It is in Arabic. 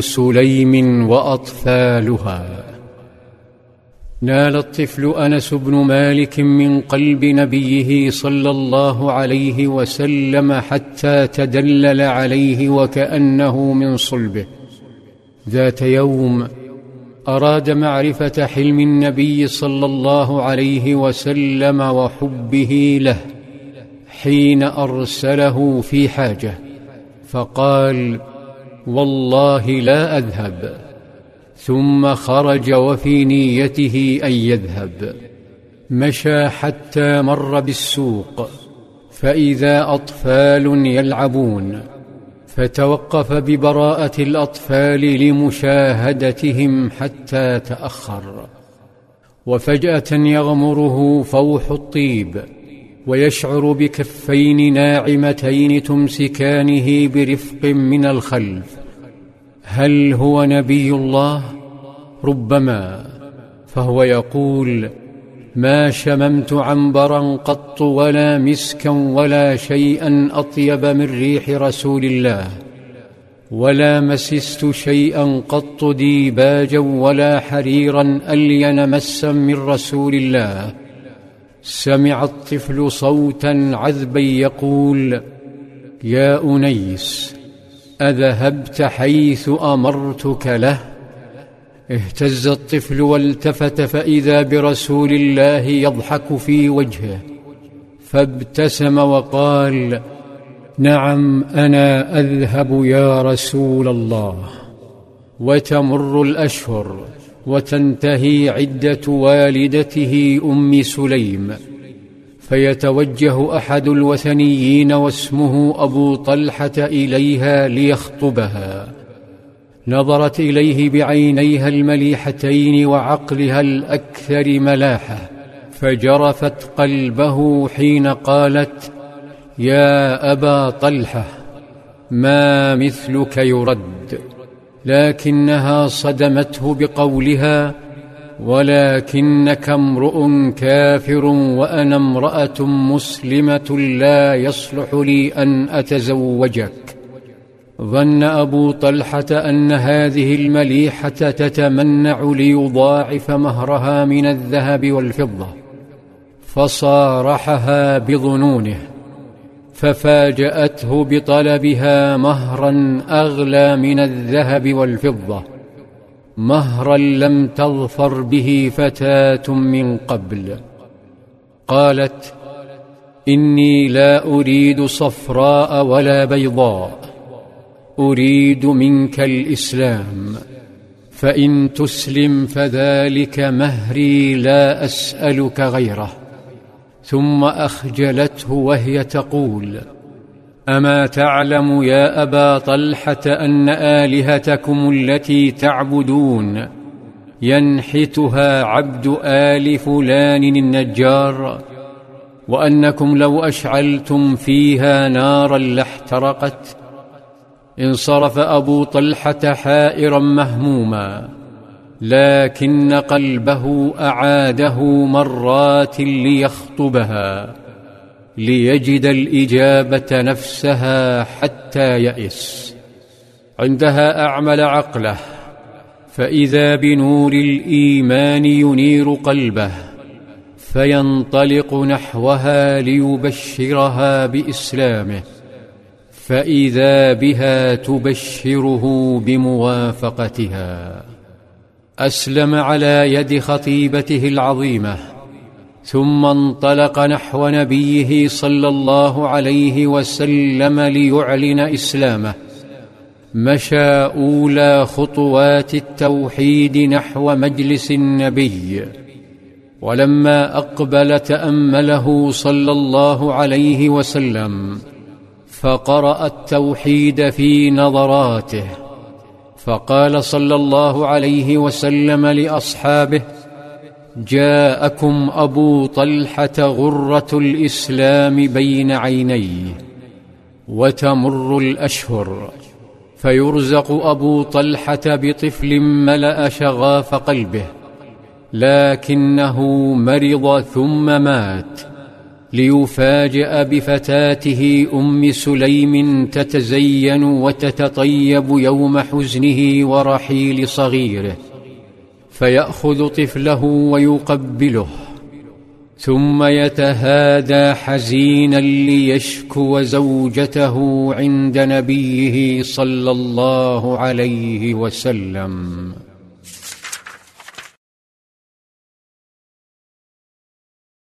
سليم وأطفالها. نال الطفل أنس بن مالك من قلب نبيه صلى الله عليه وسلم حتى تدلل عليه وكأنه من صلبه. ذات يوم أراد معرفة حلم النبي صلى الله عليه وسلم وحبه له حين أرسله في حاجة فقال والله لا أذهب. ثم خرج وفي نيته أن يذهب. مشى حتى مر بالسوق. فإذا أطفال يلعبون فتوقف ببراءة الأطفال لمشاهدتهم حتى تأخر. وفجأة يغمره فوح الطيب. ويشعر بكفين ناعمتين تمسكانه برفق من الخلف. هل هو نبي الله؟ ربما. فهو يقول ما شممت عنبرا قط ولا مسكا ولا شيئا أطيب من ريح رسول الله ولا مسست شيئا قط ديباجا ولا حريرا ألين مسا من رسول الله. سمع الطفل صوتا عذبا يقول يا أنيس أذهبت حيث أمرتك له؟ اهتز الطفل والتفت فإذا برسول الله يضحك في وجهه فابتسم وقال نعم أنا أذهب يا رسول الله وتمر الأشهر. وتنتهي عدة والدته أم سليم فيتوجه أحد الوثنيين واسمه أبو طلحة إليها ليخطبها. نظرت إليه بعينيها المليحتين وعقلها الأكثر ملاحة فجرفت قلبه حين قالت يا أبا طلحة ما مثلك يرد؟ لكنها صدمته بقولها ولكنك امرؤ كافر وأنا امرأة مسلمة لا يصلح لي أن أتزوجك. ظن أبو طلحة أن هذه المليحة تتمنع ليضاعف مهرها من الذهب والفضة فصارحها بظنونه. ففاجأته بطلبها مهرا أغلى من الذهب والفضة مهرا لم تظفر به فتاة من قبل. قالت إني لا أريد صفراء ولا بيضاء أريد منك الإسلام فإن تسلم فذلك مهري لا أسألك غيره. ثم أخجلته وهي تقول أما تعلم يا أبا طلحة أن آلهتكم التي تعبدون ينحتها عبد آل فلان النجار وأنكم لو أشعلتم فيها نارا لاحترقت انصرف أبو طلحة حائرا مهموما. لكن قلبه أعاده مرات ليخطبها ليجد الإجابة نفسها حتى يئس. عندها أعمل عقله فإذا بنور الإيمان ينير قلبه فينطلق نحوها ليبشرها بإسلامه فإذا بها تبشره بموافقتها. أسلم على يد خطيبته العظيمة ثم انطلق نحو نبيه صلى الله عليه وسلم ليعلن إسلامه. مشى أولى خطوات التوحيد نحو مجلس النبي ولما أقبل تأمله صلى الله عليه وسلم فقرأ التوحيد في نظراته. فقال صلى الله عليه وسلم لأصحابه جاءكم أبو طلحة غرة الإسلام بين عينيه وتمر الأشهر فيرزق أبو طلحة بطفل ملأ شغاف قلبه لكنه مرض ثم مات. ليفاجا بفتاته أم سليم تتزين وتتطيب يوم حزنه ورحيل صغيره فيأخذ طفله ويقبله ثم يتهادى حزينا ليشكو زوجته عند نبيه صلى الله عليه وسلم.